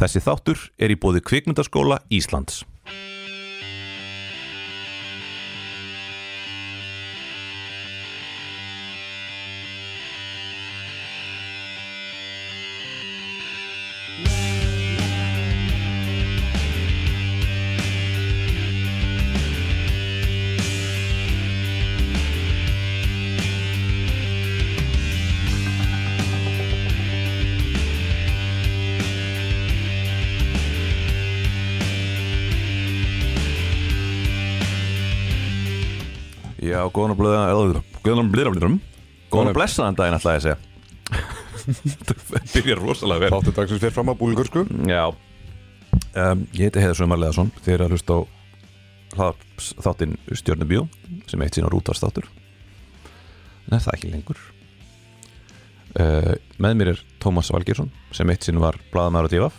Þessi þáttur er í bóði kvikmyndaskóla Íslands. Já, góðan og blöða Góðan og blöða Góðan og blessaðan daginn ætlaði ég segja. Það byrjar rosalega vel. Þáttu dagsins fyrir fram að búlgursku Já. Um, Ég heiti Heiðar Sömar Leðarsson Þið eru að hlusta á þáttinn Stjörnubíó sem eitt sín á rútvarstáttur en er það ekki lengur? Uh, Með mér er Tómas Valgeirsson sem eitt sín var blaðamæður á divaf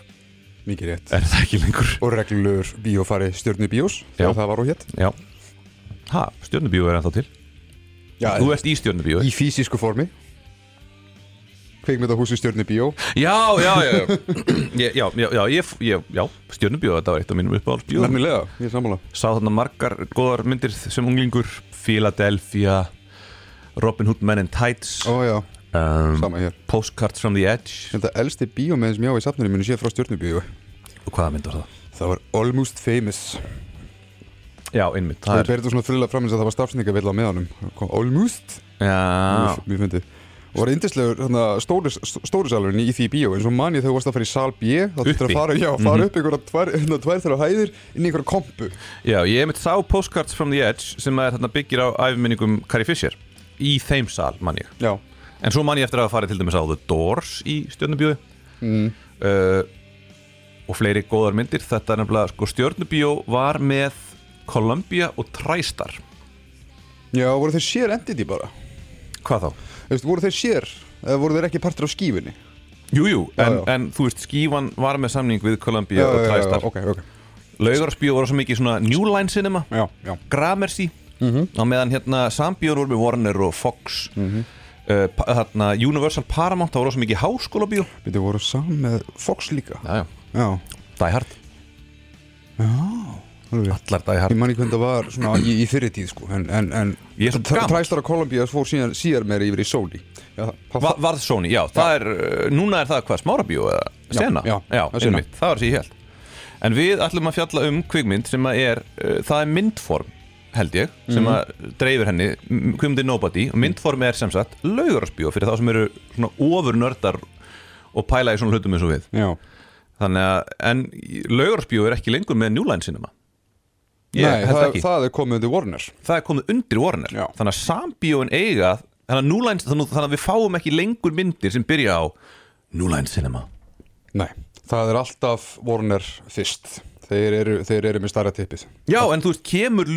Mikið rétt. Er það ekki lengur? Og reglulegur bíófari stjörnu bíós Já. Þegar það var og hétt Já Ha, Stjörnubíó er ennþá til? Já, Þú ert í Stjörnubíó í fysisku formi. Kveikmyndahúsi stjörnu bíó Já, já, já Já, já, já, já, ég, ég, já Stjörnubíó, þetta var eitt af mínum uppáhaldsbíó Nefnilega, ég er sammála. Sá þarna margar góðar myndir sem unglingur Philadelphia Robin Hood Men in Tights Ó já, um, sama hér. Postcards from the Edge. Þetta elsti bíómið sem ég á í safninu minu sé frá stjörnu bíó Og hvaða mynd var það? Það var Almost Famous Já, einmitt Það Það er berið svona fyrirlega fram eins að það var stafsningavill á meðanum. Kom Almost. Já, Mjög fyndið Og var yndislegur hérna, stóri, stóri salurinn í því bíó. Eins og manni þegar þú varst að fara í sal B þá þurftir Uppi. að fara, já, fara upp einhverja tvær, hérna, tvær þeirra hæðir inn í einhverja kompu. Já, ég einmitt sá Postcards from the Edge sem er þarna byggir á æfiminningum Carrie Fisher. Í þeim sal, mann ég. Já, En svo mann ég eftir að farið til dæmis á The Doors í Stjörnubíói. Mm. uh, og fleiri góðar myndir. Þetta er nefnilega, sko, Stjörnubíó var með Columbia og TriStar. Já voru þeir sér entity bara? Hvað þá? Veist, voru þeir sér, eða voru þeir ekki partur af skífunni? Jú, jú, Já, en, já. en þú veist, Skífan var með samning við Columbia og TriStar. ok, ok. Laugarsbíó var svo mikið svona New Line Cinema Já, já, Gramercy. Mhm. á meðan hérna Sambíón voru með Warner og Fox. Mhm. uh, pa- þarna Universal Paramount það voru svo mikið háskóla bíó við voru saman með Fox líka. Já, já. Já, Die Hard, alveg allar Die Ég man ekki hvernig það var svona í, í fyrir tíð sko. En, en, en. Træstar á Columbia fór síðan, síðar meira yfir í Sony. Já, Va Varð Sony, já, það er uh, núna er það hvað, smára bíó eða sena? já, Sena. það var sér ég held en við ætlum að fjalla um kvikmynd sem er, uh, það er myndform held ég, sem Mhm. að dreifir henni. Kvikmyndi Nobody. Og myndform er sem sagt laugarasbíó fyrir þá sem eru svona ofur nördar og pæla í svona hlutum eins og við. Já, þannig að, en laugarasbíó er ekki lengur með New Line Cinema Nei, það, það er komið undir Warner. Það er komið undir Warner. Já. þannig að sambíóin eiga þannig að, þannig að við fáum ekki lengur myndir sem byrja á New Line Cinema. Nei, það er alltaf Warner fyrst Þeir eru, þeir eru með starra tippið. Já, en þú veist, kemur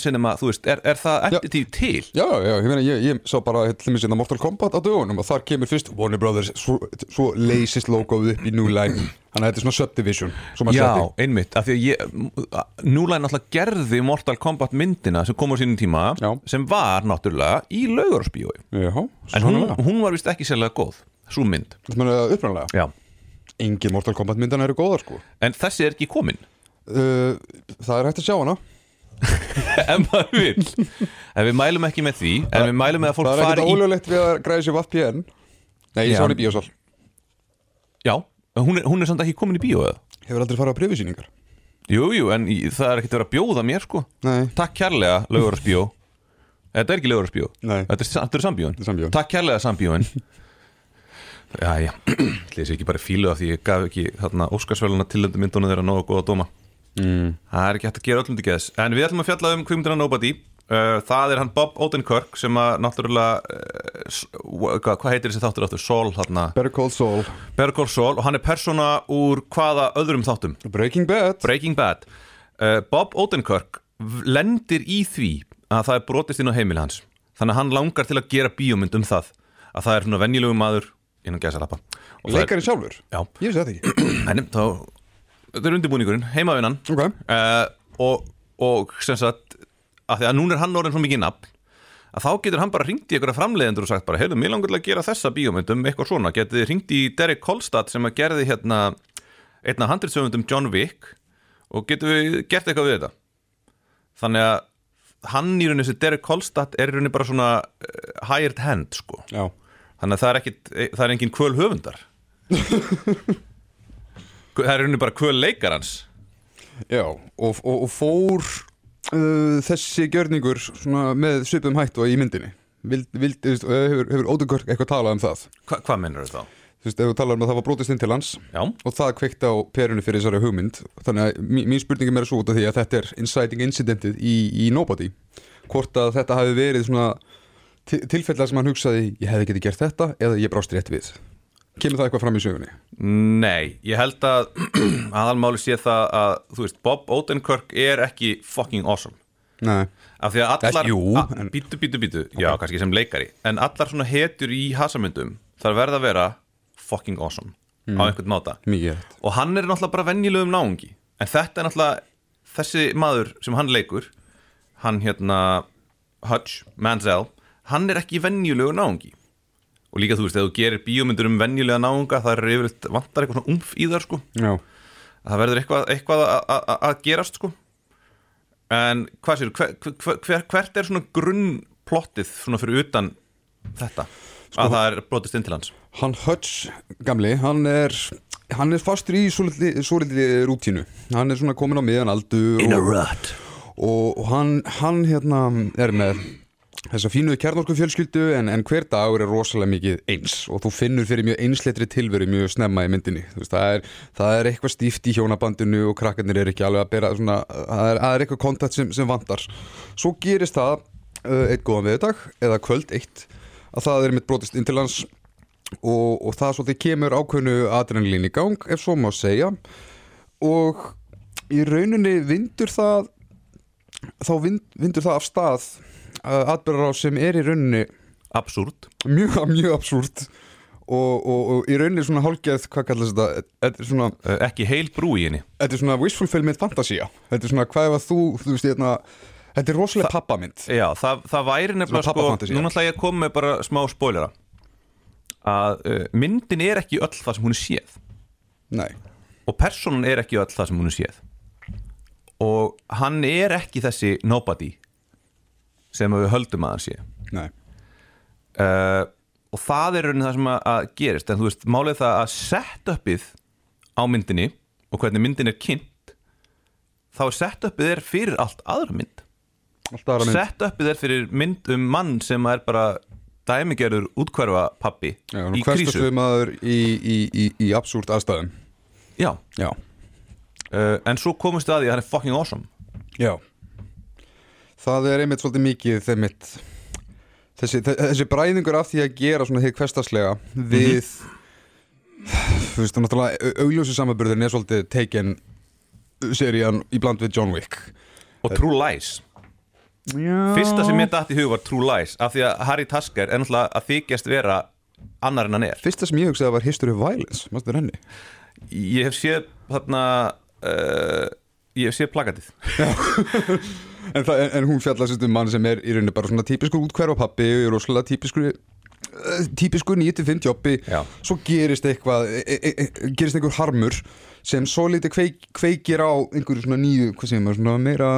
Cinema þú veist, er, er það entity til? Já, já, ég meina, ég, ég sá bara til mér sinna Mortal Kombat á dögunum og þar kemur fyrst Warner Brothers, svo, svo leysist logoð upp í Line Þannig að þetta er svona subdivision Já, einmitt, af því að ég Line náttúrulega gerði Mortal Kombat myndina sem kom á sínum tíma Já. sem var náttúrulega í laugarspíói Já, en hún, hún var vist ekki sérlega góð svo mynd. Þetta meina upprænlega Já. Engin Mortal Kombat myndan eru góðar sko. En þessi er ekki komin uh, Það er hægt að sjá hana. Ef maður vil en við mælum ekki með því en við mælum með að Það fólk er ekkert fari í ólöglegt við að græða sér VPN Nei, ég sá hann í bíósal Já, hún er, hún er samt ekki komin í bíó eða? Hefur aldrei farið á prifisýningar Jú, jú, en það er ekkert verið að bjóða mér sko. Nei, Takk kærlega, laugarspíó Þetta er ekki Nei. Þetta er, þetta er Þetta er sambíóin. Takk kærlega sambíóin. Já, já Lýs ekki bara fílu af því ég gaf ekki þarna Óskarsvæluna tilöndu myndunum þeirra nógu góða dóma mm. Það er ekki hægt að gera öllum til geðs. En við ætlum að fjalla um kvimdina Nobody. Uh, Það er hann Bob Odenkirk sem að náttúrulega uh, hvað, hvað heitir þessi þáttur áttur? Sol, þarna. Better Call Saul. Better Call Saul. Og hann er persóna úr hvaða öðrum þáttum? Breaking Bad. Breaking Bad. Uh, Bob Odenkirk lendir í því að það er brotist inn á heimili hans. Þannig að hann langar til að gera bíómynd um það. Að það er svona venjulegu maður innan gæsa lappa. Leikarinn sjálfur? Já, Ég vissi þetta ekki. En þá þetta er undirbúningurinn, heimavinnan. Ok. Uh, og, og sem sagt að því að núna er hann orðin svo mikið nafn að þá getur hann bara ringt í einhverja framleiðendur og sagt bara, heyrðu, mér langar til að gera þessa bíómynd um eitthvað svona, getið þið ringt í Derek Kolstad sem að gerði hérna einn af handritsöfundum John Wick og getum við gert eitthvað við þetta? Þannig að hann í rauninni þessi Derek Kolstad er í rauninni bara svona uh, hired hand sko. Já, þannig að það er ekkit, það er engin kvöl höfundar það er rauninni bara kvöl leikarans já og, og, og fór uh, þessi gjörningur svona með svipum hættu í myndinni. Vild, vild, þú veist, hefur, hefur Ódugörk eitthvað talað um það? Hva, hvað mennur þetta þá? Þú veist, ef þú talar um að það var brotist inn til hans Já, og það kveikti á perunni fyrir þessari hugmynd þannig að mín, mín spurningi meira svo út af því að þetta er inciting incidentið í, í Nobody. Hvort að þetta hafi verið svona til, tilfellar sem hann hugsaði ég hefði getið gert þetta eða ég brást rétt við kemur það eitthvað fram í sögunni? Nei, ég held að aðalmáli sé það að þú veist, Bob Odenkirk er ekki fucking awesome. Nei, af því að allar, en- bítu, bítu, bítu já, kannski sem leikari, en allar svona hetjur í hasamyndum, þar verða að vera fucking awesome, á einhvern máta. Mikið og hann er náttúrulega bara venjulegum náungi. En þetta er náttúrulega þessi maður sem hann leikur hann hérna Hutch, Manziel hann er ekki venjulegu náungi og líka þú veist, ef þú gerir bíómyndur um venjulega náunga það er yfirleitt vantar eitthvað svona umf í þar sko. Já, það verður eitthvað, eitthvað að- að að gerast sko. En hvað sér, hver, hver, hver, hvert er svona grunnplottið svona fyrir utan þetta? Að það er brotist inn til hans. Hann Hutch gamli, hann er hann er fastur í svolítið rútínu. Hann er svona komin á miðan aldur og, rut. og, og hann, hann hérna er með þessa fínu kjarnorku fjölskyldu en, en hver dagur er rosalega mikið eins. Og þú finnur fyrir mjög einsleitri tilveru mjög snemma í myndinni. Veist, það, er, það er eitthvað stíft í hjónabandinu og krakkarnir er ekki alveg að bera svona, það er, það er eitthvað kontakt sem, sem vantar. Svo gerist það uh, eitt góðan veðdag eða kvöld eitt að það er mitt brotist inn til hans. Og, og það svolítið kemur ákveðnu adrenalín í gang ef svo má segja. Og í rauninni vindur það þá vind, vindur það af stað atbyrðar á sem er í rauninni absúrt mjög, mjög absúrt og, og, og í rauninni svona hálfgeð, hvað kallast þetta? Þetta er svona, Uh, ekki heil brú í henni. Þetta er svona wishful fulfillment fantasía. Þetta er svona hvað að þú, þú veist, hérna þetta er rosalega pappamynd. Já, það, það væri nefnilega sko, núna ætla ég að koma með bara smá spoilera. Að uh, myndin er ekki öll það sem hún er séð. Nei, og personan er ekki öll það sem hún er séð. Og hann er ekki þessi nobody sem við höldum að hann sé. Nei. Uh, og það er raunin það sem að, að gerist en þú veist, málið það að setupið á myndinni og hvernig myndin er kynnt þá er setupið er fyrir allt aðra mynd. Aðra mynd. Setupið er fyrir mynd um mann sem er bara dæmigerður útkverfa pappi Já, í krísu. við maður í, í, í, í absúrt aðstæðum. Já, já, uh, en svo komumst við að því að hann er fucking awesome. Já það er einmitt svolítið mikið einmitt, þessi, þessi bræðingur af því að gera svona hér hverstaslega við þú veist, náttúrulega augljósi samanburðin er svolítið taken serían í bland við John Wick og True Lies já. Fyrsta sem mér dætt í hug var True Lies af því að Harry Tasker er náttúrulega að þykjast vera annar en hann er Fyrsta sem ég hugsaði var History of Violence Mástu henni? Ég hef séð þarna uh, ég hef séð plakatið En, það, en, en hún fjallast um mann sem er í rauninni bara svona típiskur útkverfa pappi rosalega típiskur eh, típiskur 9-5 jobbi. Svo gerist eitthvað e, e, e, gerist einhver harmur sem svo lítið kveik, kveikir á einhverju svona nýju, hvað segir maður, svona meira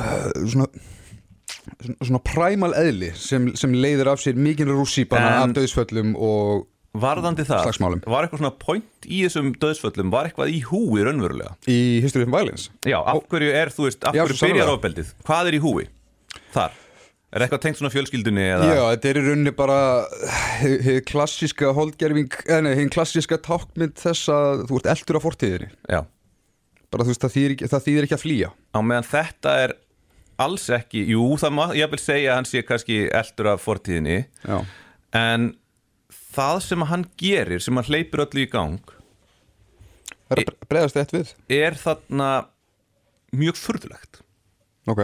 uh, svona svona- præmal eðli sem, sem leiðir af sér mikinn rússípana En- af döðsföllum og Varðandi það, Slagsmálum. var eitthvað svona point í þessum döðsföllum var eitthvað í húi raunverulega? Í History of Violence. Já, af hverju er, þú veist, af Já, hverju svo byrjar sannarlega. ofbeldið? Hvað er í húi? Þar? Er eitthvað tengt svona fjölskyldunni eða? Já, þetta er í rauninni bara hið klassíska holdgerfing eða hið klassíska tákmynd þess að þú ert eldur á fortíðinni. Já. bara þú veist, það þýðir ekki, það þýðir ekki að flýja. Á meðan þetta er alls ekki Jú, það má, ég vil segja að hann sé kannski eldur af fortíðinni. Já, En það sem hann gerir sem hann hleypur öllu í gang það er að bre- bregðast eitt við. er þarna mjög furðulegt. Ok,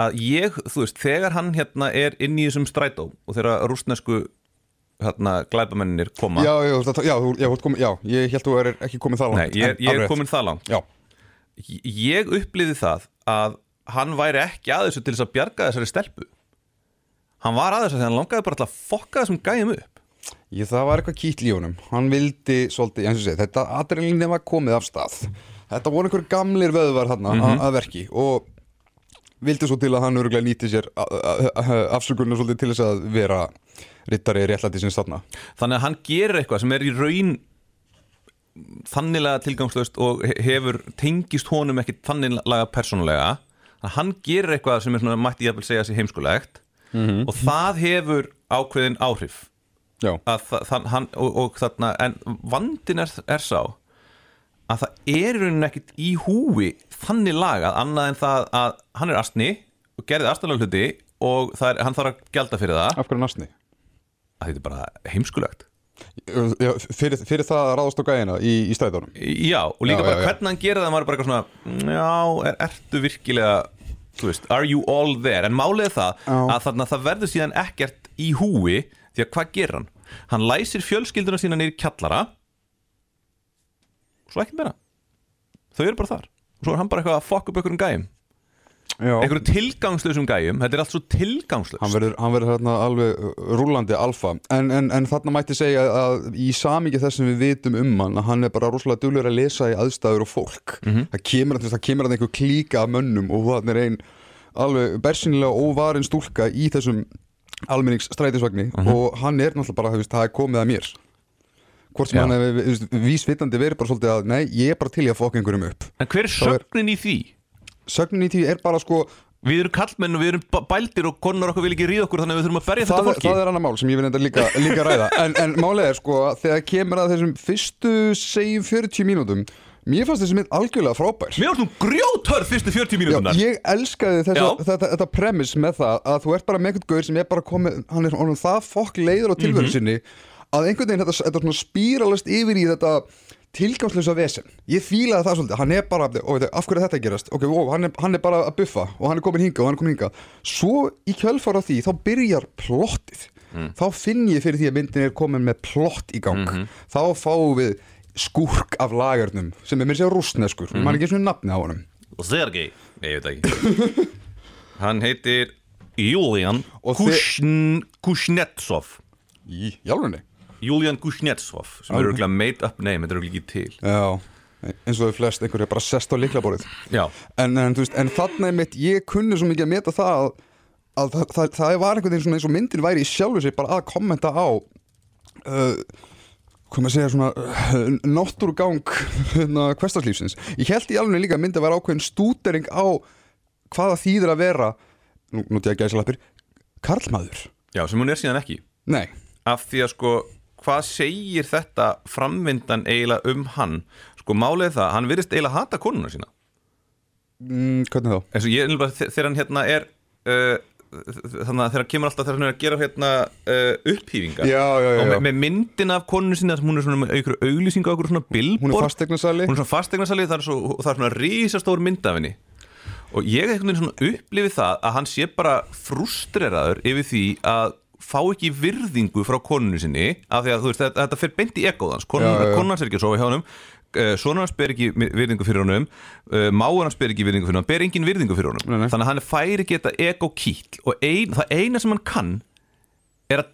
að ég, þú veist, þegar hann hérna er inn í þessum strætó og þegar rústnesku hérna glæpamenninir koma já, já, já, já, komin, já, ég held þú er ekki komin það Nei, langt ég, en ég er komin það langt. Já, ég upplýði það að hann væri ekki að þessu til þess að bjarga þessari stelpu. Hann var að þessu þegar hann langaði bara til að fokka þessum gæjum upp Ég, það var eitthvað kýtl í honum. Hann vildi svolítið, eins og segja, þetta adrenalín var komið af stað. Þetta voru einhver gamlir vöðvar hann Mhm. að verki og vildi svo til að hann örgulega nýti sér afsökunna svolítið til þess að vera rittari réttlæti sinns þarna. Þannig að hann gerir eitthvað sem er í raun þanniglega tilgangslöst og he- hefur tengist honum ekki þanniglega persónulega. Þannig að hann gerir eitthvað sem er svona, mætti ég að segja heimskulegt. Og það hefur ákveðin áhrif að það, hann, og, og þarna en vandin er, er sá að það er rauninni ekkit í húi þannig lagað annað en það að hann er astni og gerði astnalega hluti og er, hann þarf að gjalda fyrir það. Af hverju nasni? að þetta er bara heimskulegt. Já, fyrir, fyrir það að ráðast á gæina í, í stæðunum Já, og líka Já, bara já, hvernig hann gerir það maður er bara eitthvað svona, já, er, ertu virkilega veist, are you all there? En málið það að þarna það verður síðan ekkert í húi því að hvað gerir hann? Hann læsir fjölskylduna sína í kjallara. Svo ekkert meira. Þau eru bara þar. Og svo er hann bara eitthvað að fokka upp einhverjum gæjum. Einhverjum tilgangslösum gæjum, þetta er allt svo tilgangslös hann verður, hann verður hérna alveg uh, rúlandi alfa. En, en, en þarna mætti segja að í samingi þess sem við vitum um hann að hann er bara rosalega duglur að lesa í aðstæður og fólk. Það kemur að það kemur að einhver klíka af mönnum og það er ein alveg bersinlega óvarin stúlka í þessum almenningsstrætisvagni og hann er náttúrulega bara, veist, það er komið að mér. Hvort sem Já. hann hefur vísvitandi verið bara svolítið að nei, ég er bara til í að fokka einhverjum upp. En hver er er- sögnin í því? sögnin í því er bara sko Við erum kallmenn og við erum b- bældir og konar okkur vil ekki ríða okkur þannig að við þurfum að berja þetta fólki. það er annar mál sem ég vil enda líka, líka ræða. En, en málið er sko að þegar kemur að þessum fyrstu segjum 40 mínútum mér fannst þessi mynd algjörlega frábær. Mér varst nú grjótörð fyrstu 40 Já, mínútunar ég elskaði þessa, þetta, þetta premiss með það að þú ert bara með einhvern gaur sem er bara komið hann er honum það fokk leiður á tilveru Mhm. sinni að einhvern veginn þetta, þetta svona spíralast yfir í þetta tilgangslösa vesen. Ég fílaði það svolítið, hann er bara ó, veit, af hverju er þetta gerast, ok, ó, hann, er, hann er bara að buffa og hann er komin hinga og hann er komin hinga svo í kjölfara því, þá byrjar plottið, Mm. þá finn ég fyrir því að myndin er komin með plott í gang. Mhm. þá fáum við skúrk af lagarnum sem er mér sér rústneskur, mm. -hmm. maður ekki eins og nafni á honum Sergei ég veit ekki Hann heitir Julian Kushnetsov í jálfunni Julian Kushnetsov sem er Ok. örgulega made up name, þetta er örgulega ekki til Já, eins og þau flest einhverju bara sest á liklaborið Já, en, en, en er mitt, ég kunni svo mikið að meta það að, að það, það, það var einhvern veginn svona eins og myndin væri í sjálfu sig bara að kommenta á uh, hvað maður segja svona uh, náttúrugang hérna, hverstarslífsins ég held í alveg líka að myndi að vera ákveðin stútering á hvaða þýðir að vera nú, nú til að gæsa lappir karlmaður, já, sem hún er síðan ekki. Nei. Af því að sko, hvað segir þetta framvindan eiginlega um hann? Sko, málið það, hann virðist eiginlega hata konuna sína. Mm, hvernig þá? ég þegar hann hérna er uh, þannig að hann kemur alltaf þegar hann er að gera hérna uh, upphýfingar Já, já, já, og með, með myndina af koninu sinna hún er svona með einhverju auglýsingu á einhverju svona billboard. Hún er fasteignarsali hún er svona fasteignarsali það er, svo, það er svona rísastór mynd af henni. Og ég hef einhvern veginn svona upplifið það að hann sé bara frustreraður yfir því að fá ekki virðingu frá koninu sinni af því að þú veist, þetta, þetta fyrir beint í egóðans Já, já, já. konun hans er ekki að sofa hjá honum uh, sonur hans ber ekki virðingu fyrir honum. Uh, máur hans ber ekki virðingu fyrir honum. Ber engin virðingu fyrir honum. Nei, nei. þannig að hann færi þetta ego kýll og ein, það eina sem hann kann er að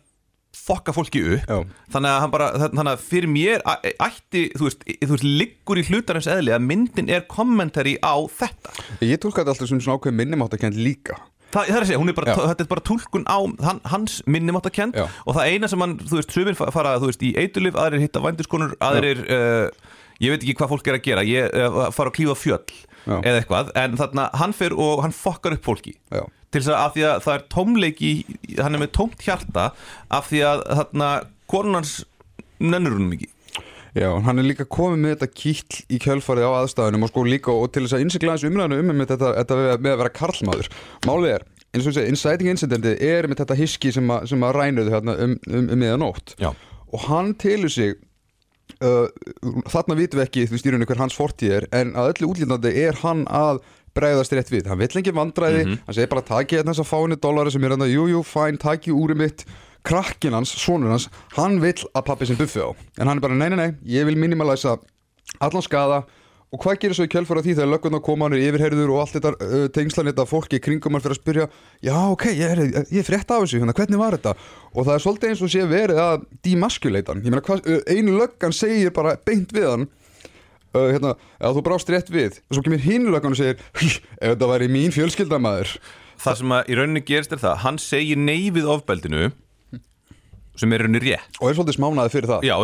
fokka fólki upp. Já. þannig að hann bara, þannig að fyrir mér ætti, þú veist, þú veist, liggur í hlutarins eðli að myndin er kommentari á þetta. Ég tólka þetta alltaf sem svona ákveðin minnumáttakend líka. Það, það er að segja, er bara, þetta er bara túlkun á hann, hans minnumáttakend og það eina sem hann, þú veist, fa- fara þú veist, í eitulif, aðrir hitta vændiskonur aðrir, uh, ég veit ekki hvað fólk er að gera ég uh, fara að klífa fjöll Já. eða eitthvað, en þarna hann fer og hann fokkar upp fólki Já. til þess að, að það er tómleiki hann er með tómt hjarta af því að þarna konunans nennur húnum ekki Já, hann er líka komið með þetta kýll í kjölfarið á aðstæðunum og sko líka og til þess að innsikla þessu umræðinu um með þetta, þetta með að vera karlmaður. Málið er, eins og ég segi, inciting incidenti er með þetta hiski sem, að- sem að rænuðu hérna um, um, um miðanótt Já. og hann telur sig uh, þarna vitum við ekki þú stýrunni hver hans fortíð er en að öllu útlýtandi er hann að bregðast rétt við, hann vill ekki vandræði hann segir bara takið hérna þess að fáinu dólari sem er hann að jú, jú, fæn, takið úrið mitt. Krakkin hans, sonur hans, hann vill að pappi sem buffi á, en hann er bara nei, nei, nei, ég vil minimalæsa allan skada og hvað gerir svo í kjölfara því þegar löggurnar koma hann er yfirherður og allt þetta uh, tengslan þetta fólki kringum hann fyrir að spyrja já ok, ég er, ég er frétt af þessu hérna, hvernig var þetta? Og það er svolítið eins og sé verið að demasculate hann. Ég meina hvað, einu löggan segir bara beint við hann uh, hérna, að þú brást rétt við. Og svo kemur hinn löggan og segir "Hí, ef þetta væri mín fjölskyldamaður Það sem að í rauninni gerist er það Hann segir nei við ofbeldinu sem er rauninni rétt. Og er svolítið smánaði fyrir það. Já,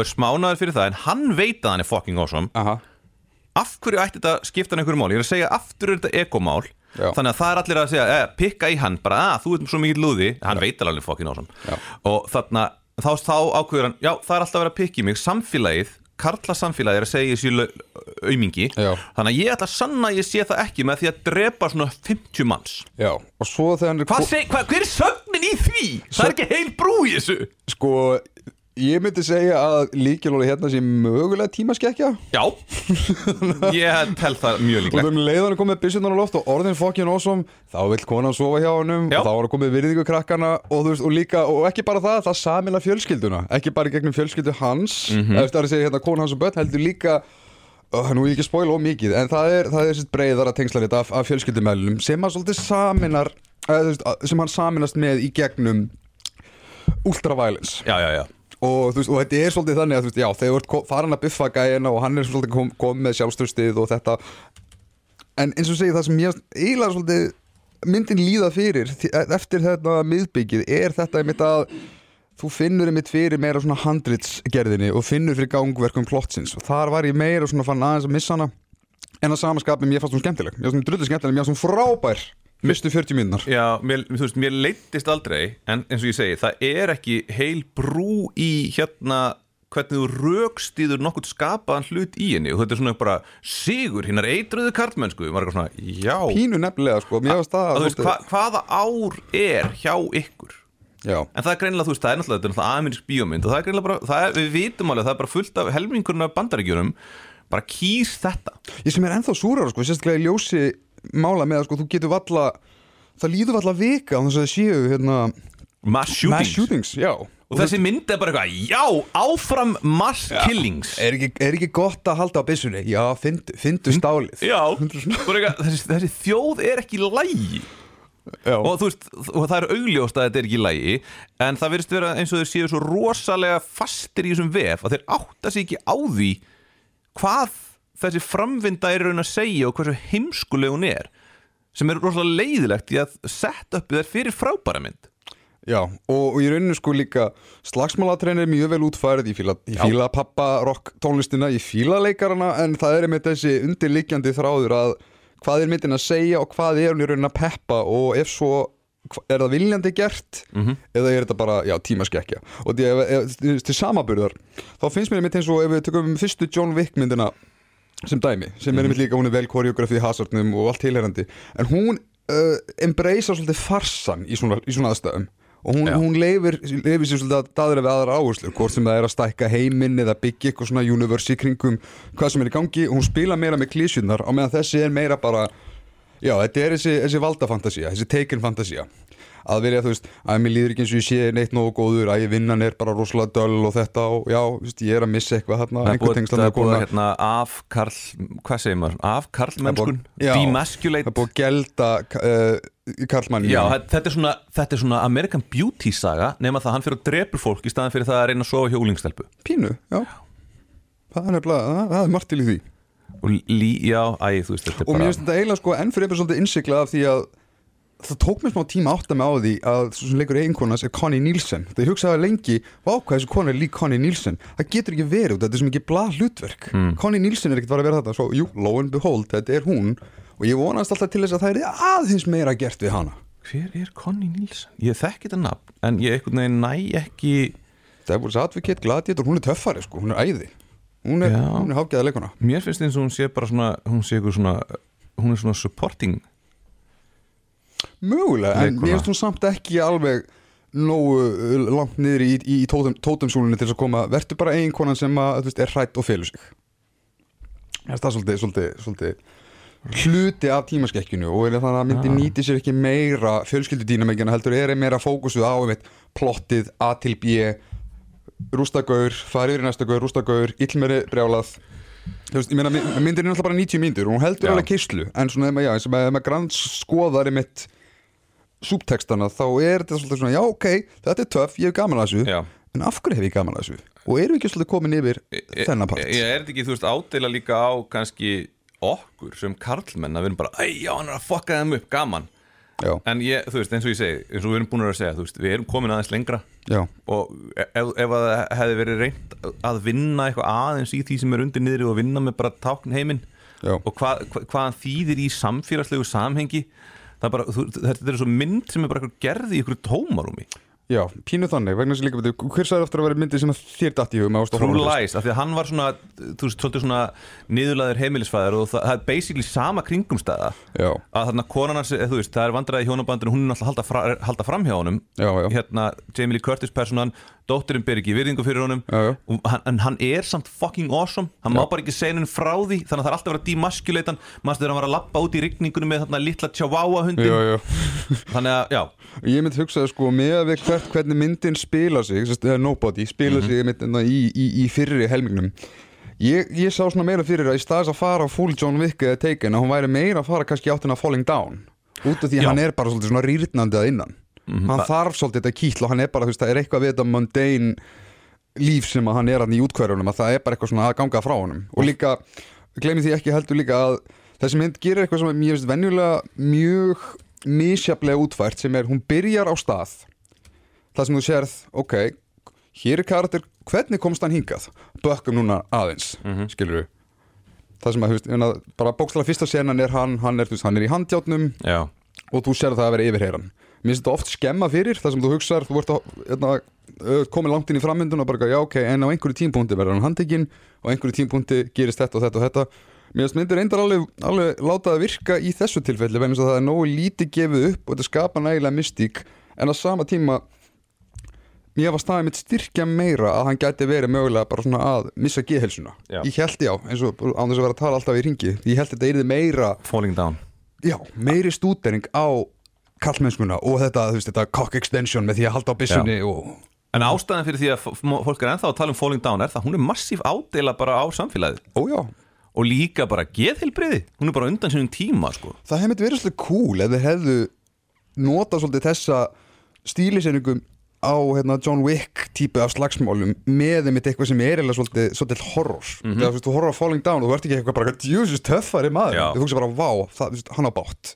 Af hverju ætti þetta að skipta hann einhverju mál? Ég er að segja aftur er þetta ekomál Já. Þannig að það er allir að segja, eh, pikka í hann bara, að þú ert svo mikið lúði Hann veit alveg awesome Já. Og þarna, þá, þá ákveður hann Já, það er alltaf að vera að pikka í mig Samfélagið, karla samfélagið er að segja þessi aumingi Já. Þannig að ég ætla að sanna að ég sé það ekki með því að drepa svona 50 manns Já, og svo þegar hann er Hvað seg, hva, hver er sögnin í því? Það er ekki heil brú í þessu Sko, ég myndi segja að líkilóli hérna sé mögulega tímaskekkja Já, ég tel það mjög og líklegt þegar leiðan er komið byssunar á loft og orðin fokkin awesome þá vill konan sofa hjá Já. og þá er komið virðingu krakkana og, þú veist, og, líka, og ekki bara það, það samila fjölskylduna ekki bara gegnum fjölskyldu hans mm. -hmm. er að segja hérna konan hans og börn heldur líka Uh, nú vil ég ekki spóila of mikið en það er, það er sitt breyðara tengslarið af, af fjölskyldumælunum sem hann svolítið saminar sem hann saminast með í gegnum ultraviolence Já, já, já og, þú veist, og þetta er svolítið þannig að þú veist, já, þegar þú ert farin að buffa gæina og hann er svolítið kom, kom með sjálfstöðstið og þetta. En eins og segið það sem ég eiginlega svolítið myndin líða fyrir því- eftir þetta miðbyggið er þetta einmitt að þú finnur einmitt fyrir meira svona handritsgerðinni og finnur fyrir gangverkum plottsins og þar var ég meira svona fann aðeins að missa hana en að samaskapin mér fannst hún skemmtileg. Mér fannst hún drullu skemmtileg, mér fannst hún frábær fyrstu 40 mínúnar Já, mér, þú veist, mér leittist aldrei en eins og ég segi, það er ekki heil brú í hérna hvernig þú rökstýður nokkuð skapaðan hlut í henni. Og þetta er svona bara sigur, hinnar eitruðu karlmennsku. Maður er eitthvað svona, já. Pínu nefnilega sko, mér fannst það að, þú svolítið- hva, hvaða ár er hjá ykkur? Já, en það er greinilega, þú veist, það er náttúrulega, náttúrulega amerísk bíómynd. Og það er greinilega bara, það er, við vitum alveg það er bara fullt af helmingurinn af bandaríkjunum. Bara kýs þetta. Ég sem er ennþá súrar sko, sérstaklega í ljósi mála með að sko, þú getur valla það líður valla vika á þess að séu hérna, mass shootings, mass shootings já. og þessi mynd er bara eitthvað, já, áfram mass killings. Er, ekki, er ekki gott að halda á byssunni? Já, fyndu, fyndu stálið. Já, eitthvað, þessi, þessi þjóð er ekki lægi já. og, þú veist, og það er augljóst að þetta er ekki lægi en það verðist vera eins og þeir séu svo rosalega fastir í þessum vef að þeir átta sig ekki á því hvað þessi framvinda er raun að segja og hversu heimskuleg hún er sem er rosalega leiðilegt í að setja upp þær fyrir frábæra mynd. Já, og, og ég rauninu sko líka slagsmálatrein er mjög vel útfærið ég fíla, fíla pappa rock tónlistina ég fíla leikarana en það er með þessi undirliggjandi þráður að hvað er myndin að segja og hvað er hún í raunin að peppa og ef svo er það viljandi gert eða er þetta bara, já, tímaskekkja? Og því, ef, ef, til samaburðar þá finnst mér einmitt eins og ef við tökum fyrstu John Wick myndina sem dæmi, sem er einmitt líka, hún er vel koreografið í hazardnum og allt tilherandi en hún uh, embracea svolítið farsan í svona, í svona aðstæðum. Og hún, hún leifir, leifir sér svolítið að daðra við aðra áherslur, hvort sem það er að stækka heiminn eða byggja eitthvað svona universe í kringum hvað sem er í gangi, hún spila meira með klísjunar á meðan þessi er meira bara já, þetta er þessi, þessi valdafantasía þessi taken fantasía að verja þú veist, að mér líður ekki eins og ég sé neitt nógu góður, að ég vinnan er bara rosalega döll og þetta og já, veist, ég er að missa eitthvað Það er einhver tengslan það er búið kona. hérna, af Karl, hvað segir maður? Af Karlmennskun, það demasculate er búið að gelda uh, Karlmann Já, þetta er svona, þetta er svona American Beauty saga nema það að hann fyrir að drepur fólk í staðan fyrir það að reyna að sofa hjá úlingstelpu pínu, já. Það er það, það er margt til í því. Og lí, já, æ, veist, og mér finnst þetta eiginlega sko enn fyrir eitthvað svolítið innsiklað af því að það tók mér smá tíma að átta mig á því að svo sem leikur einkonas er Connie Nielsen. Þegar ég hugsaði lengi, vá hvað þessu konu er lík Connie Nielsen? Það getur ekki verið, út, þetta er sem ekki blað hlutverk. Hmm. Connie Nielsen er ekkert var að vera þetta svo, jú, lo and behold, þetta er hún. Og ég vonast alltaf til þess að það er aðeins meira gert við hana. Hver er Connie Nielsen? Ég þekki þetta nafn, en ég einhvern veginn næ ekki Devil's Advocate, Gladiator, hún er töffari sko, hún er æði. Hún er, hún er og hún bara svona hún svona, hún er svona supporting Mögulega, en mér finnst hún samt ekki alveg nógu uh, langt niður í, í tótum, tótumsúlunni til þess að koma. Verður bara eiginkonan sem að, veist, er hrætt og felur sig. Það svolítið, svolítið, svolítið hluti af tímaskekkjunu og er þannig að myndi Ah. nýti sér ekki meira fjölskyldudýnamækjana heldur er meira fókusuð á einmitt, plottið A til B rústagaur, farið yfir í næsta gaur, rústagaur illmeri brjálað. Veist, ég meina, my- myndin er náttúrulega bara 90 mínútur og hún heldur alveg keislu en svona, ef maður- grann skoðar mitt súptekstana þá er þetta svolítið svona, já, ok þetta er töff, ég hef gaman að þessu Já. en af hverju hef ég gaman að þessu? Og erum við ekki svolítið komin yfir þennan part? Ég er þetta ekki, þú veist, ádela líka á kannski okkur sem karlmenn að við erum bara, æ, já, hann er að fokka þeim upp, gaman Já, En ég, þú veist, eins og ég segi, eins og við erum búin að segja, þú veist, við erum komin aðeins lengra já, og ef, ef að hefði verið reynd að vinna eitthvað aðeins í því sem er undir niðri og vinna með bara tákn heiminn og hva, hvað hann þýðir í samfélagslegu samhengi það er bara, þú, þetta er svo mynd sem er bara gerði í ykkur tómarúmi já, pínu þannig vegna að líka, veitu, hver sagði eftir að vera myndi sem þér datt í hugum True Lies, af því að hann var svona þú veist, svolítið svona niðurlaður heimilisfæður og það, það er basically sama kringumstæða. Já, að þarna konan hans, þú veist, það er vandræði hjónabandinu hún er að halda, fra, halda fram hjá honum. Já, já. hérna, Jamie Lee Curtis personan dóttirinn ber ekki virðingu fyrir honum. Já, já. Og hann, en hann er samt fucking awesome. Hann má bara ekki segja henni frá því þannig að það er alltaf að demaskulate hann. Maður þegar hann var að lappa út í rigningunum með þarna litla chihuahua hundin þannig að, já, Ég myndi hugsa sko með að við hvert, hvernig myndin spila sig Nobody spila sig einmitt, hérna, í, í, í fyrri helmingnum. Ég, ég sá svona meira fyrir að í staðis að fara full John Wick eða Taken að hún væri meira að fara kannski áttina Falling Down út af því Já. hann er bara svona rýrnandi að innan. Hann þarf svolítið þetta kýtl og hann er bara þú veist það er eitthvað við þetta mundane líf sem að hann er hann í útkverjunum að það er bara eitthvað svona að ganga frá honum. Og líka, glemir því ekki heldur líka að þessi mynd gerir eitthvað sem ég veist venjulega mjög misjaflega útfært sem er, hún byrjar á stað það sem þú sérð, ok hér er karakter, hvernig komst hann hingað? Bökkum núna aðeins mm skilur það sem að, þú veist, bara bókstala fyrsta senan er hann, hann er, veist, hann er í handjátnum já. og þú sér það að vera yfirheyran. Mér finnst þetta oft skemma fyrir það sem þú hugsar þú ert að, hérna, ö, komin langt inn í frammyndun og bara, já ok, en á einhverju tímpúnti verður hann handtekinn og á einhverju tímpúnti gerist þetta og þetta og þetta. Mér finnst myndir reyndar alveg, alveg láta það virka í þessu tilfelli vegna að það er nógu lítið gefið upp og þetta skapa nægilega mystík en á sama tíma mér var staðið mitt styrkja meira að hann gæti verið mögulega bara svona að missa geðhelsuna ég held já, eins og án þess að vera að tala alltaf í ringi ég held þetta yrði meira Falling Down. Já, meiri stúdering á kallmennskuna og þetta, þú veist, þetta cock extension með því að halda á byssunni og En ástæðan fyrir því að fólk er ennþá að tala um Falling Down er það, hún er massíf ádela bara á samfélagið. Ójá, og líka bara geðheilbriði hún er bara undan sínum tíma sko. það hefði verið svolítið cool ef þeir hefðu notað svolítið þessa stíliseiningum á hérna, John Wick típu af slagsmálum með einmitt eitthvað sem er eða svolítið, svolítið horror. Mm -hmm. þegar þú horror á Falling Down og þú ert ekki eitthvað bara Jesus töffari maður, Já. þú veist bara vá, það, hann á bátt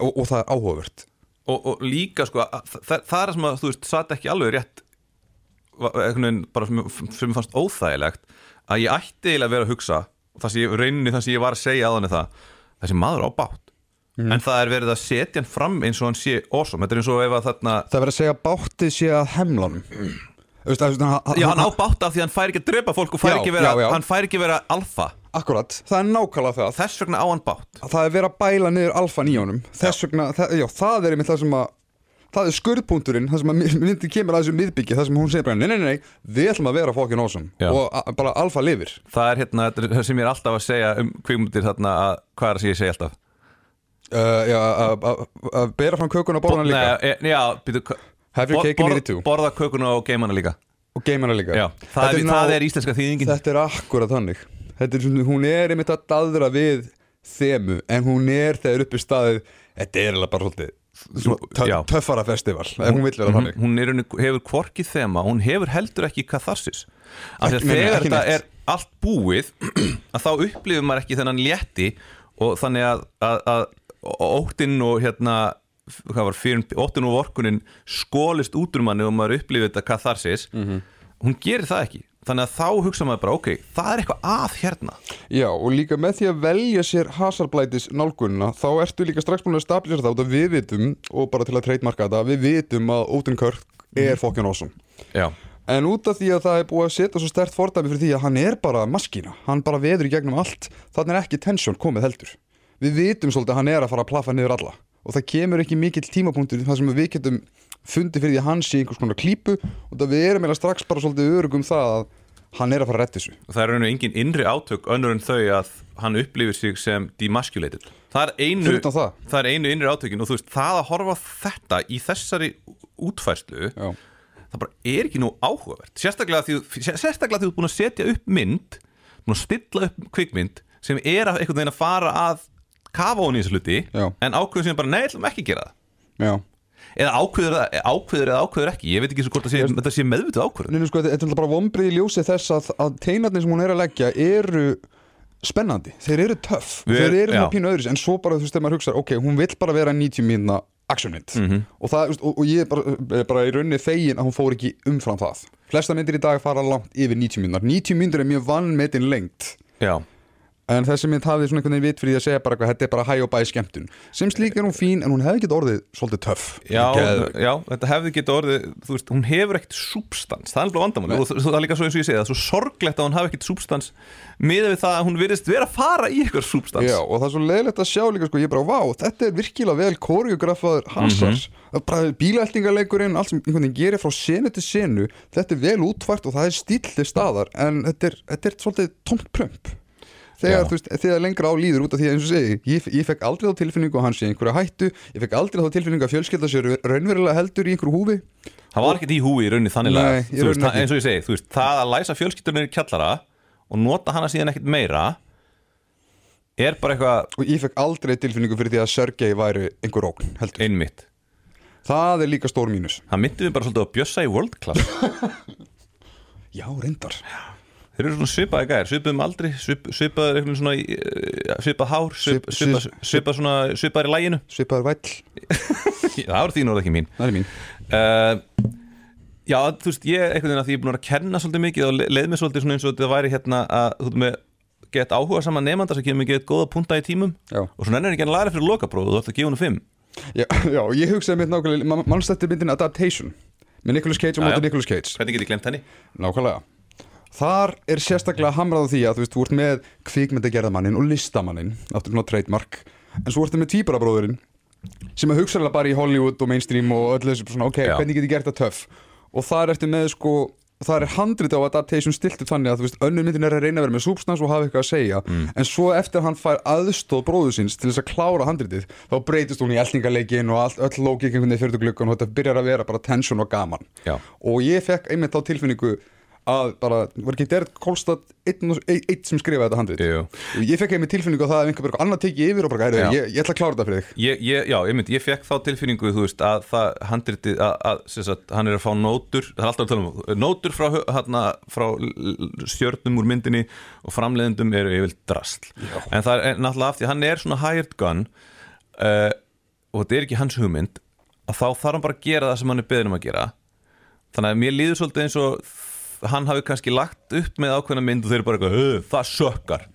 og, og það er áhugavert. Og, og líka sko að, það, það er sem að þú veist, satt ekki alveg rétt einhvern veginn bara sem, mér fannst óþægilegt að ég ætti eiginlega að vera að hugsa og það sem ég, rauninni það sem ég var að segja aðan er það þessi maður á bátt en það er verið að setja hann fram eins og hann sé awesome, þetta er eins og ef að þarna það er verið að segja báttið sé að að- að- já, hann á bátt af því hann fær ekki að drepa fólk og fær Já, ekki vera, já, hann fær ekki vera alfa. Akkurat, það er nákvæmlega það. Þess vegna á hann bátt. Það er verið að bæla niður alfan í honum. Þess vegna, það, það er einmitt það sem að Það er skurðpunkturinn, það sem að myndi kemur að þessu miðbyggi Það sem hún segir bara, nei, nei, nei, Við ætlum að vera fokkin Já. Og bara alfa lifir. Það er hérna, sem ég er alltaf að segja um kvikmyndir þarna að, hvað er það sem ég segi alltaf að- að bera fram kökuna og borðana líka. Nei, já, býtu Have your cake and eat it too borða kökuna og geima hana líka. Og geimana líka. Já, það, er, það er íslenska þýðingin. Þetta er akkurat þannig. Þetta er, Hún er einmitt að daðra við þemu En hún er þegar uppi staðið Þetta er eiginlega bara svolítið. Töffara festival hún hún, þannig. hún er, í hefur hvorki þema hún hefur heldur ekki katharsis. Af því að þegar þetta er allt búið að þá upplifir maður ekki þennan létti og þannig að, að, að óttinn og hérna hvað var fyrir, óttinn og vorkunin skólist út úr manni og maður upplifir þetta katharsis Mhm. hún gerir það ekki þannig að þá hugsa maður bara ok, það er eitthvað að hérna Já, og líka með því að velja sér hasarblætis nálgunina, þá ertu líka strax búin að stabilisera það út að við vitum, og bara til að treytmarka þetta, við vitum að Ótun Körk er fokkin awesome. já, En út af því að það er búið að setja svo stert fordæmi fyrir því að hann er bara maskína, hann bara veður í gegnum allt, þannig er ekki tension komið heldur. Við vitum svolítið að hann er að fara að plaffa niður alla og það kemur ekki mikill tímapunktur þar sem við getum fundið fyrir því að hann sé einhvers konar klípu og það við erum eiginlega strax bara svolítið örugum það að hann er að fara að retta þessu. það er rauninu engin innri átök önnur en þau að hann upplifir sig sem demasculated það er einu, það. það er einu innri átökin og þú veist, það að horfa þetta í þessari útfærslu Já. það bara er ekki nú áhugavert sérstaklega því, þú ert búin að setja upp mynd búin að stilla upp kvikmynd sem er að einhvern veginn að fara að kafa hún í þessu hluti Já. en ákveður sem bara, nei, ætlum ekki að gera það. Já. Eða ákveður, ákveður eða ákveður ekki. Ég veit ekki svo hvort það sé, þetta sé meðvitað ákveður nei, sko, þetta er bara vombrið í ljósi þess að, að teinarnir sem hún er að leggja eru spennandi, þeir eru töff. Við- þeir eru já. með pínu öðris, en svo bara þú veist þegar maður hugsa ok, hún vill bara vera 90 mínuna actionmynd Mhm. og, það, þú veist, og, og ég er bara, er bara í rauninni fegin að hún fór ekki umfram það. Flesta myndir í dag fara langt yfir 90 mínunar 90 mínútur er mjög vannmetin lengt já, en þessi mynd hafði svona einhvern veginn vit fyrir að segja bara eitthvað, þetta er bara hæ og bæ skemmtun. Sem slík er hún fín, en hún hefði getið orðið svolítið töff. Já, já, þetta hefði getið orðið þú veist, hún hefur ekkert substans það er alveg vandamáli og það er líka svo eins og ég segi það svo sorglegt að hún hafi ekkert substans miðað við það að hún virðist vera að fara í eitthvað substans Já, og það er svo leiðilegt að sjá líka sko, ég er bara, vá, þetta er virkilega vel koreografaður hasars, mm -hmm. bílaeltingaleikurinn, allt sem einhvern veginn gerir frá senu til senu, þetta er vel útvært og það er stíl til staðar, en þetta er, þetta er svolítið tómt prömp þegar, Já. veist, þegar lengra á líður út af því að eins og segi, ég, ég fekk aldrei þá tilfinningu að hann sé í einhverja hættu, ég fekk aldrei þá tilfinningu að fjölskylda sér raunverulega heldur í einhverju húfi. Það var ekkert í húi í rauninni þannig að eins og ég segi, veist, það að læsa fjölskyldunir í kjallara og nota hana síðan ekkert meira er bara eitthvað og ég fekk aldrei tilfinningu fyrir því að Sergei væri einhver ógn, heldur. Einmitt. Það er líka stór mínus. Það myndi við bara svolítið að bjössa í world class. Já, reyndar þeir eru svona svipaði gæðir, svipaðum aldri svip, svipaður eitthvað svona eh, svipað hár svip, Svip- svipað, svip- svipað svona svipaður í læginu Svipaður væll, það eru þín orð ekki mín. Það er mín. Uh, já, þú veist, ég einhvern veginn að því ég er búin að kenna svolítið mikið og le- leið mér svolítið svona eins og þetta væri hérna að þú veist með gett áhuga saman nefnda sem kemur gett góða punta í tímum Já. og svona ennir ekki að læra fyrir lokapróf og þú ætti að gefa hennu fimm. Já, já, ég hugsaði mitt nákvæmlega man- Manst þetta myndin Adaptation Með Nicolas Cage og Já, já. móti Nicolas Cage? Hvernig get ég glemt henni? Nákvæmlega Þar er sérstaklega hamrað á því að þú veist, þú ert með kvikmyndagerðamannin og listamannin Áttur svona trademark En svo ertu með tvíbarabróðurinn Sem er hugsaðlega bara í Hollywood og mainstream og öllu þessu svona, ok, Já. hvernig get ég gert það töff Og þar ertu með sko Það er handrit á adaptation stilt upp þannig að þú veist, önnur myndin er að reyna að vera með substans og hafa eitthvað að segja en svo eftir hann fær aðstóð bróðu síns til þess að klára handritið þá breytist hún í eltingaleikin og allt, öll lógik einhvern veginn fyrir glukkan og þetta byrjar að vera bara tension og gaman Já. og ég fekk einmitt þá tilfinningu að bara, var ekki Derek Kolstad einn, einn sem skrifaði þetta handrit? Og ég fekk einmitt tilfinningu að það að einhver bara annar tekið yfir og bara, heyrðu, ég, ég ætla að klára þetta fyrir þig. Ég, ég, já, ég myndi, ég fekk þá tilfinningu þú veist, að það handritið að, að, sagt, hann er að fá nótur það er alltaf að tala um nótur frá, hana, frá stjörnum úr myndinni og framleiðendum eru yfir drastl já. en það er náttúrulega af því að hann er svona hired gun uh, og þetta er ekki hans hugmynd að þá þarf hann bara að gera það sem hann er beðin um að gera. Þannig að mér líður svolítið eins og hann hafi kannski lagt upp með ákveðna mynd og þeir eru bara eitthvað, "Ö, það sökkar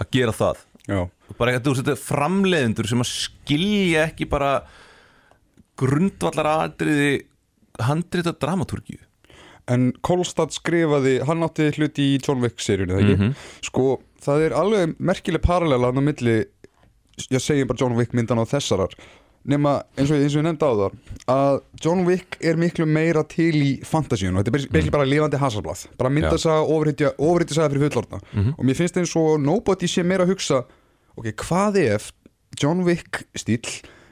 að gera það Já. Bara eitthvað, framleiðendur sem að skilja ekki bara grundvallar aðriði handrita dramatúrgju En Kolstad skrifaði, hann átti hluti í John Wick seríunni, það ekki? Sko, það er alveg merkileg parallela á milli, ég segi bara John Wick myndan á þessarar, nema eins og, eins og ég nefndi á það, að John Wick er miklu meira til í fantasíun og þetta er basically bara lifandi hasarblað, bara myndasaga, ofurhytjasaga fyrir fullorna og mér finnst eins og nobody sé meira að hugsa, ok, hvað ef John Wick stíl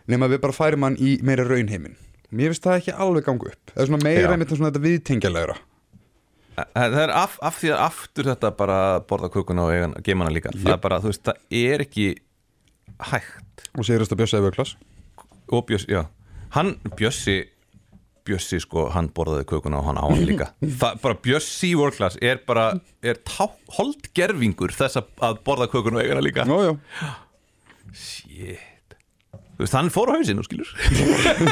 nema við bara færum hann í meira raunheiminn? Mér finnst það ekki alveg gangu upp. Það er svona meira einmitt svona þetta viðtengjalegra Það er af, af því að aftur þetta bara borða kukuna og geima hana líka. Það er bara, þú veist, það er ekki hægt. Og sérast að bjösa yfir klass og Bjössi, já. Hann, Bjössi Bjössi, sko, hann borðaði kukuna og hann á hann líka. Það bara, Bjössi í World Class er bara, er holdgerfingur þess að, borða kukuna og eiga hana líka. Já, já. Shit. Þú veist, hann fór á hausinn og skilur.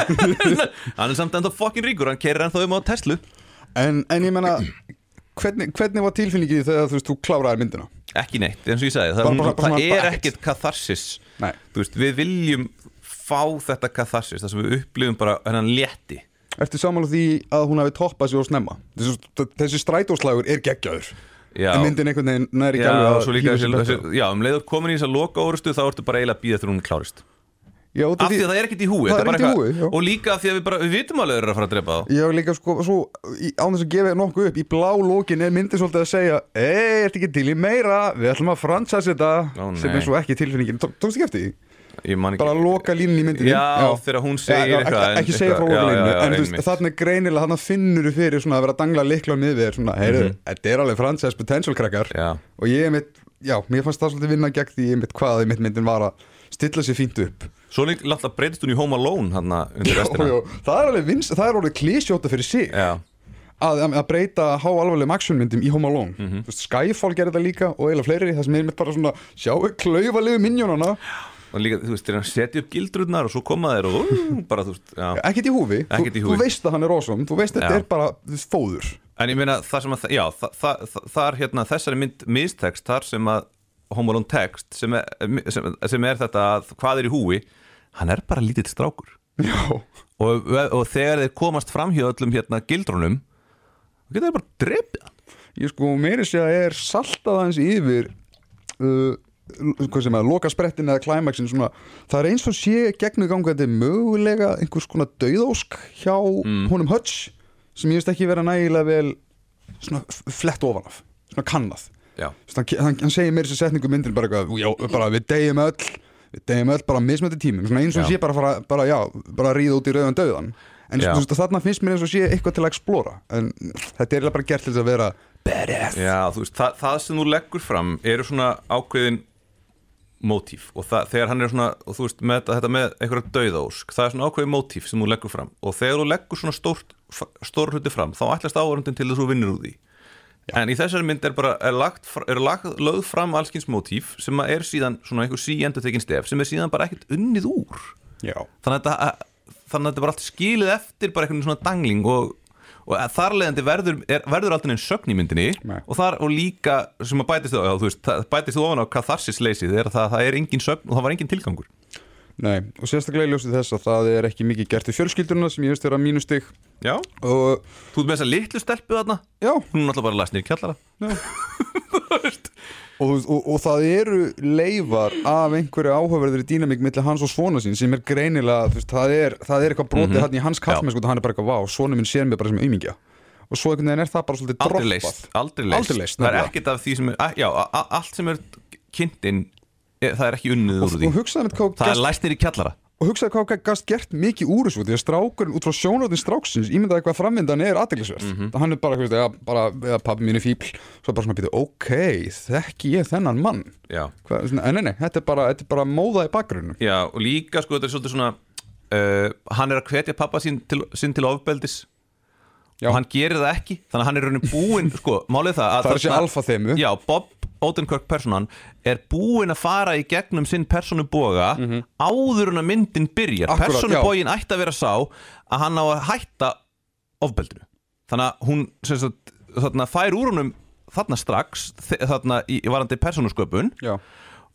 Hann er samt enda fokkin ríkur Hann kerir ennþá um á Tesla. En, en ég menna hvernig, hvernig var tilfinningið þegar þú veist þú kláraði myndina? Ekki neitt, eins og ég sagði Það, Bara- bara- bara það svona- er bara ekkert katharsis. Nei. Þú veist, við viljum fá þetta katharsis Það sem við upplifum bara hennan létti. Ertu sammála því að hún hafi toppað sér og snemma? Þessi, þessi strætóslagur er geggjaður Já, En myndin einhvern veginn næri ekki já, um leiður komin í þess að loka órustu Þá ertu bara eiginlega að býða þegar hún klárist. Já, Af því að það er ekkert í húi Það er ekkert í já. Og líka af því að við bara, við vitum alveg að þeir eru að fara að drepa þá. Já, líka sko, svo, í, án þess að gefa nokkuð upp Í blá lókin er myndin svolítið að segja Ei, ertu ekki til í meira, við ætlum að fransæs þetta Sem er svo ekki tilfinningin. Tó- Tókstu ekki eftir því? Bara loka línun í myndinni. Já, þegar hún segir Já, eitthvað en- ekki segja frá eitthvað- loka já, já, já, en þú veist, þarna er greinilega þarna finnur þú fyrir svona að vera að dangla likla þér svona, heyrðu, Mhm. þetta er alveg franchise potential krakkar. Já, og ég mitt, já, mér fannst það svolítið vinna gegn því ég mitt hvað í mitt myndin var að stilla sér fínt upp. Svo alltaf breytist hún í Home Alone hann undir já, restina. já, það er alveg vins, það er alveg klísjóta fyrir sig. Já, að, að breyta há alvarlegum actionmyndum í Home Alone. Þú veist, Skyfall gerir þetta líka og eiginlega fleiri það sem er mitt bara svona, sjáu klaufalegu minjónana og líka, þú veist, þegar hann setja upp gildrurnar og svo koma þeir og bara, þú veist, ekkert í húfi, þú, þú veist að hann er awesome. Þú veist að þetta er bara fóður. En ég meina, það sem að, já, það, það, það, er hérna þessari mynd mistekst þar sem að Home Alone text sem er, sem, sem er þetta að hvað er í húi hann er bara lítill strákur. Og, og þegar þeir komast fram hjá öllum hérna gildrunum þá getur þeir bara hann. Ég sko meiri sé að er saltað hans yfir uh, loka sprettin eða klæmaksin svona, það er eins og sé gegnu ganga þetta er mögulega einhvers konar dauðósk hjá Mm. honum Hutch sem ég veist ekki vera nægilega vel svona flett ofan af svona kannað. Svona, hann, hann segir meiri sér setningu myndin bara, eitthvað, já, bara við deyjum öll við deyjum öll bara mismöndi tímum. Svona eins og Já. sé bara, fara, bara, já, bara að ríða út í rauðan döðan en veist, þarna finnst mér eins og sé eitthvað til að explora. En þetta er bara gert til þess að vera badass. Já veist, það, það sem þú leggur fram eru svona ákveðin mótíf og það, þegar hann er svona og þú veist, með, þetta með einhverja dauðaósk það er svona ákveðin mótíf sem þú leggur fram. Og þegar þú leggur svona stórt, stór hluti fram þá ætlast áhörundin til þess að þú vinnur úr því. En í þessari mynd er bara er, lagt, er lagt, lögð fram allskins mótíf sem að er síðan svona einhver síendur tekin stef sem er síðan bara ekkert unnið úr. Já, þannig að þetta, þannig að þetta bara allt skilið eftir bara einhvern svona dangling og, og þar leðandi verður, er, verður aldrei einn sögn í myndinni. Nei. og þar og líka sem að bætist þú, já, þú veist, bætist þú ofan á katharsis leysið er að það, það er engin sögn og það var engin tilgangur. Nei, og sérstaklega í ljósið þess að það er ekki mikið gert í fjölskyldurna sem ég veist vera mínu stig. Já, og þú ert með þessa litlu stelpu þarna? Já, hún er náttúrulega bara læst nýr kjallara og, og, og það eru leifar af einhverju áhugaverðri dýnamík millir hans og svona sín sem er greinilega, veist, það er, það er eitthvað brotið hann í hans kallmennsku og hann er bara eitthvað, vá, svona minn sér mig bara sem aumingja. Og svo einhvern veginn er það bara svolítið aldrei droppað. leist, aldrei leist, Aldrei leyst, það er ekkert af því sem er, já, allt sem er kynntinn er, það er ekki unnið úr og, því. og hugsaði með hvað það er gast, læst nýr í kjallara og hugsaði hvað gast gert mikið úr þessu því að strákurinn út frá sjónarðin stráksins ímyndaði hvað framvindan er aðdeglisverð mm. -hmm. hann er bara, veist, ja, bara ja, pabbi mín er fíbl svo bara svona býtu, ok, þekki ég þennan mann Hvað, svona, en nei, nei, þetta er bara, þetta er bara móða í bakgrunum Já, og líka sko, þetta er svolítið svona uh, hann er að hvetja pappa sín til, sín til ofbeldis Já. og hann gerir það ekki þannig að hann er raunin búinn, sko, málið það að það er þessi alfa þemu Já, Bob Odenkirk personan er búinn að fara í gegnum sinn personuboga áður en að myndin byrjar. Personubogin ætti að vera sá að hann á að hætta ofbeldinu. Þannig að hún sagt, þarna, fær úr honum þarna strax þarna í í varandi persónusköpun. Já.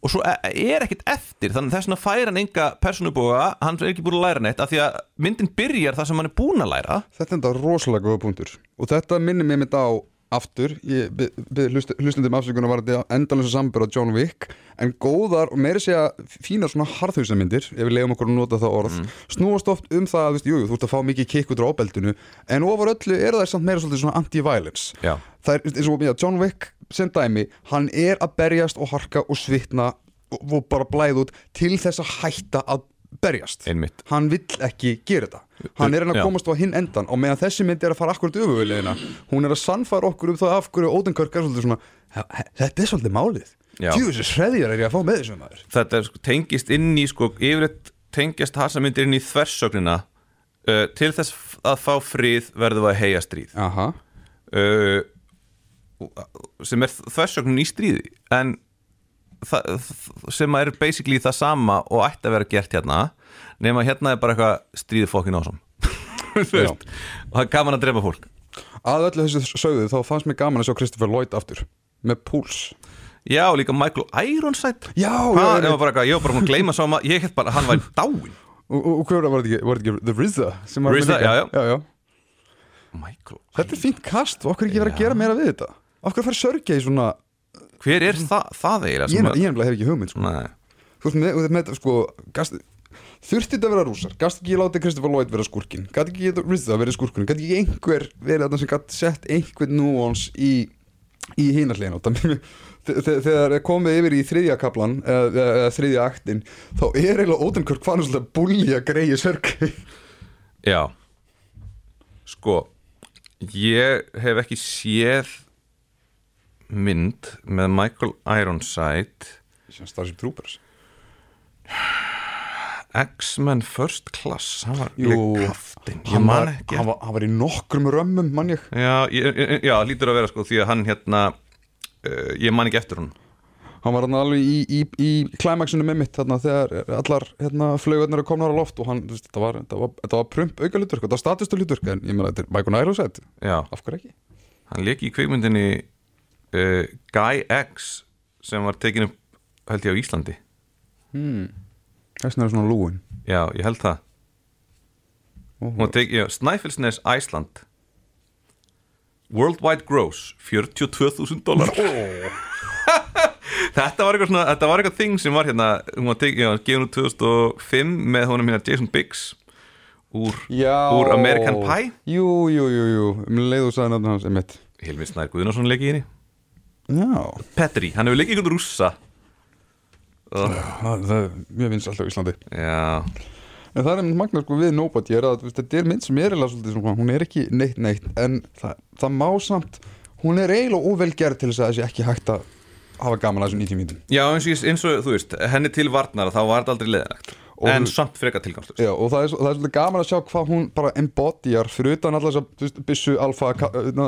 og svo e- er ekkert eftir þannig að þess vegna fær hann enga persónubóga hann er ekki búin að læra neitt af því að myndin byrjar það sem hann er búin að læra. Þetta er enda rosalega góða punktur. Og þetta minnir mér mitt á aftur ég byrði hlust, hlustundum afsökunar var þetta endalins sambur á John Wick en góðar og meiri segja fínar svona harðhauðsamyndir, ef við leiðum okkur að nota það orð snúast oft um það, veist, jú, þú ert að fá mikið kikk út á ábeldinu en ofar öllu eru það samt meira svona anti-violence. Það er eins og, John Wick sem dæmi, hann er að berjast og harka og svitna og, bara blæða út til þess að hætta að berjast. Einmitt. Hann vill ekki gera þetta. Hann er hann að komast á hinn endan og meðan þessi mynd er að fara akkurat öfugulegina hún er að sannfæra okkur um það af hverju Ódenkörk er svolítið svona "He- he- þetta er svolítið málið. Já. djúðis hreðjar er ég að fá með þessum maður. Þetta er, sko, tengist inn í sko, yfirleitt tengjast harsamyndir inn í þversögnina uh, til þess að fá frið verðum við að heia stríð. Aha, uh, sem er þversögnin í stríði. En sem er basically það sama og ætti að vera gert hérna nema hérna er bara eitthvað stríði fokkin ásam og það er gaman að drepa fólk. Að öllu þessu sögðu þá fannst mér gaman að sjá Christopher Lloyd aftur með púls. Já, og líka Michael Ironside. Já, já, ég var bara eitthvað, ég var bara búin að gleyma sá maður Ég held bara hann væri dáin og, og, og hver var þetta ekki, The RZA RZA, já, já. já, já. Michael þetta er fínt kast og okkur ekki verið að gera meira við þetta? Okkur fær sörgja í svona Hver er það, það eiginlega ég ég nefnilega hef ekki hugmynd sko. Þú veist með, með sko, þurfti þetta að vera rússar? Gast ekki látið Christopher Lloyd vera skurkin gæti ekki RZA verið skurkin gæti ekki einhver verið þarna sem gæti sett einhvern núans í í hinarlegin og þegar er komið yfir í þriðja kaplan eða, eða þriðja aktin þá er eiginlega Ódenkirk fann svolítið búlja greiði sörg Já. Sko Ég hef ekki séð mynd með Michael Ironside. Sem Starship Troopers. X-Men First Class hann var kaftin ég hann hann, var, hann var í nokkrum römmum mann ég. Já, ég, já, lítur að vera sko því að hann hérna uh, ég man ekki eftir hún hann var hann alveg í, í, í klæmaksinu með mitt þarna, þegar allar hérna, flaugarnir er komnar á loft og hann, þetta var, var, var prump auka hluturk, þetta var statustu hluturk en ég meina þetta er Michael Ironside, af hverju ekki? hann leik í kveikmyndinni uh, Guy X sem var tekin upp held ég á Íslandi. Hmm. Þessna er svona lúin. Já, ég held það. Já, Snæfellsnes Æsland Worldwide Gross 42.000 dólar Þetta var eitthvað svona Þetta var eitthvað þing sem var hérna Hún var tekið, já, gefin úr 2005 með honum hérna Jason Biggs úr, úr American Pie. Jú, jú, jú, jú, um leiðu sagði nafn hans einmitt. Hilmi Snær Guðnason leikið í henni Já, Petri, hann hefur leikið ykkur rússa. Oh, það, það er mjög vins alltaf á Íslandi. Já, En það er einmitt magna sko við Nobody er að þetta er mynd sem er eiginlega svolítið svona, hún er ekki neitt neitt en það, það má samt hún er eiginlega óvel gerð til þess að þessi ekki hægt að hafa gaman að þessum 90 mínutum já eins, og, eins og þú veist henni til varnar þá var þetta aldrei leðanægt En samt frekar tilgangslust og það er, það er svolítið gaman að sjá hvað hún bara embodjar fyrir utan allar þess að byssu, alfa,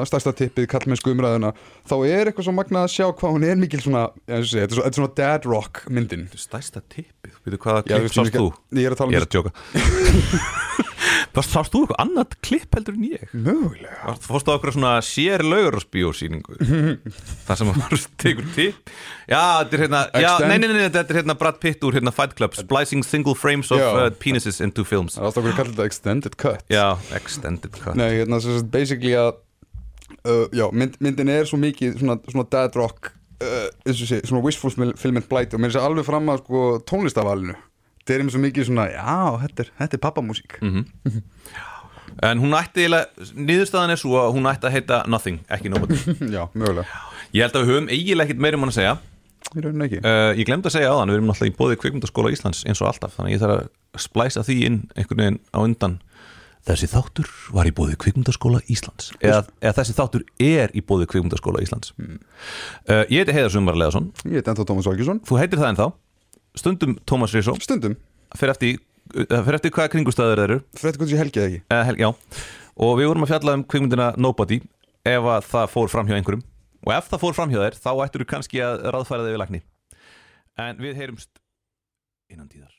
stærsta tippið, kallmennsku umræðuna. Þá er eitthvað svo magnað að sjá hvað hún er mikil svona, ég sé, þetta er er svona dad rock myndin. Stærsta tippið, veitu hvaða klipp sást þú? Ég er að tala Ég um er að tjóka Hvað sást þú eitthvað annað klipp heldur en ég? Mögulega. Fórstu á okkur svona sér laugarásbíósýningu Það sem að tekur tipp? Já, þetta er hérna já, nei, nei, nei, þetta er hérna Brad Pitt úr hérna Fight Club Splicing single frames of uh, penises into films. Það alltaf okkur að kalla þetta extended cut. Já, extended cut. Nei, hérna, svo sem basically að uh, Já, mynd, myndin er svo mikið svona, svona dad rock uh, sé, svona wishful fulfillment blight og mér er alveg fram að sko tónlistavalinu þetta er einmitt svo mikið svona, já, þetta er, þetta er pappamúsík. Mm. En hún ætti eiginlega, niðurstaðan er svo að hún ætti að heita Nothing, ekki Nobody Já, mögulega. Ég held að við höfum eiginlega ekkert meira um hann að segja. Í rauninni ekki. Uh, Ég glemd að segja á þann, við erum náttúrulega í bóði kvikmyndaskóla Íslands eins og alltaf, þannig að ég þarf að splæsa því inn einhvern veginn á undan. Þessi þáttur var í bóði kvikmyndaskóla Íslands. Eða, eða þessi þáttur er í bóði kvikmyndaskóla Íslands. Uh, Ég heiti Heiðar Sumar Leðarsson Ég heit ennþá Tómas Olgjesson Þú heitir það ennþá Stundum Tómas Rísó Stundum, Fyrir eftir, uh, fer eftir hvaða kringustæður þeir eru. Fyrir þetta hvað ég helgið ekki. Uh, hel, Já. Og við vorum að fjalla um kvikmyndina Nobody Ef að það fór fram hjá einhverjum. Og ef það fór fram hjá þér Þá ættur þú kannski að ráðfæra þig við lagni En við heyrumst innan tíðar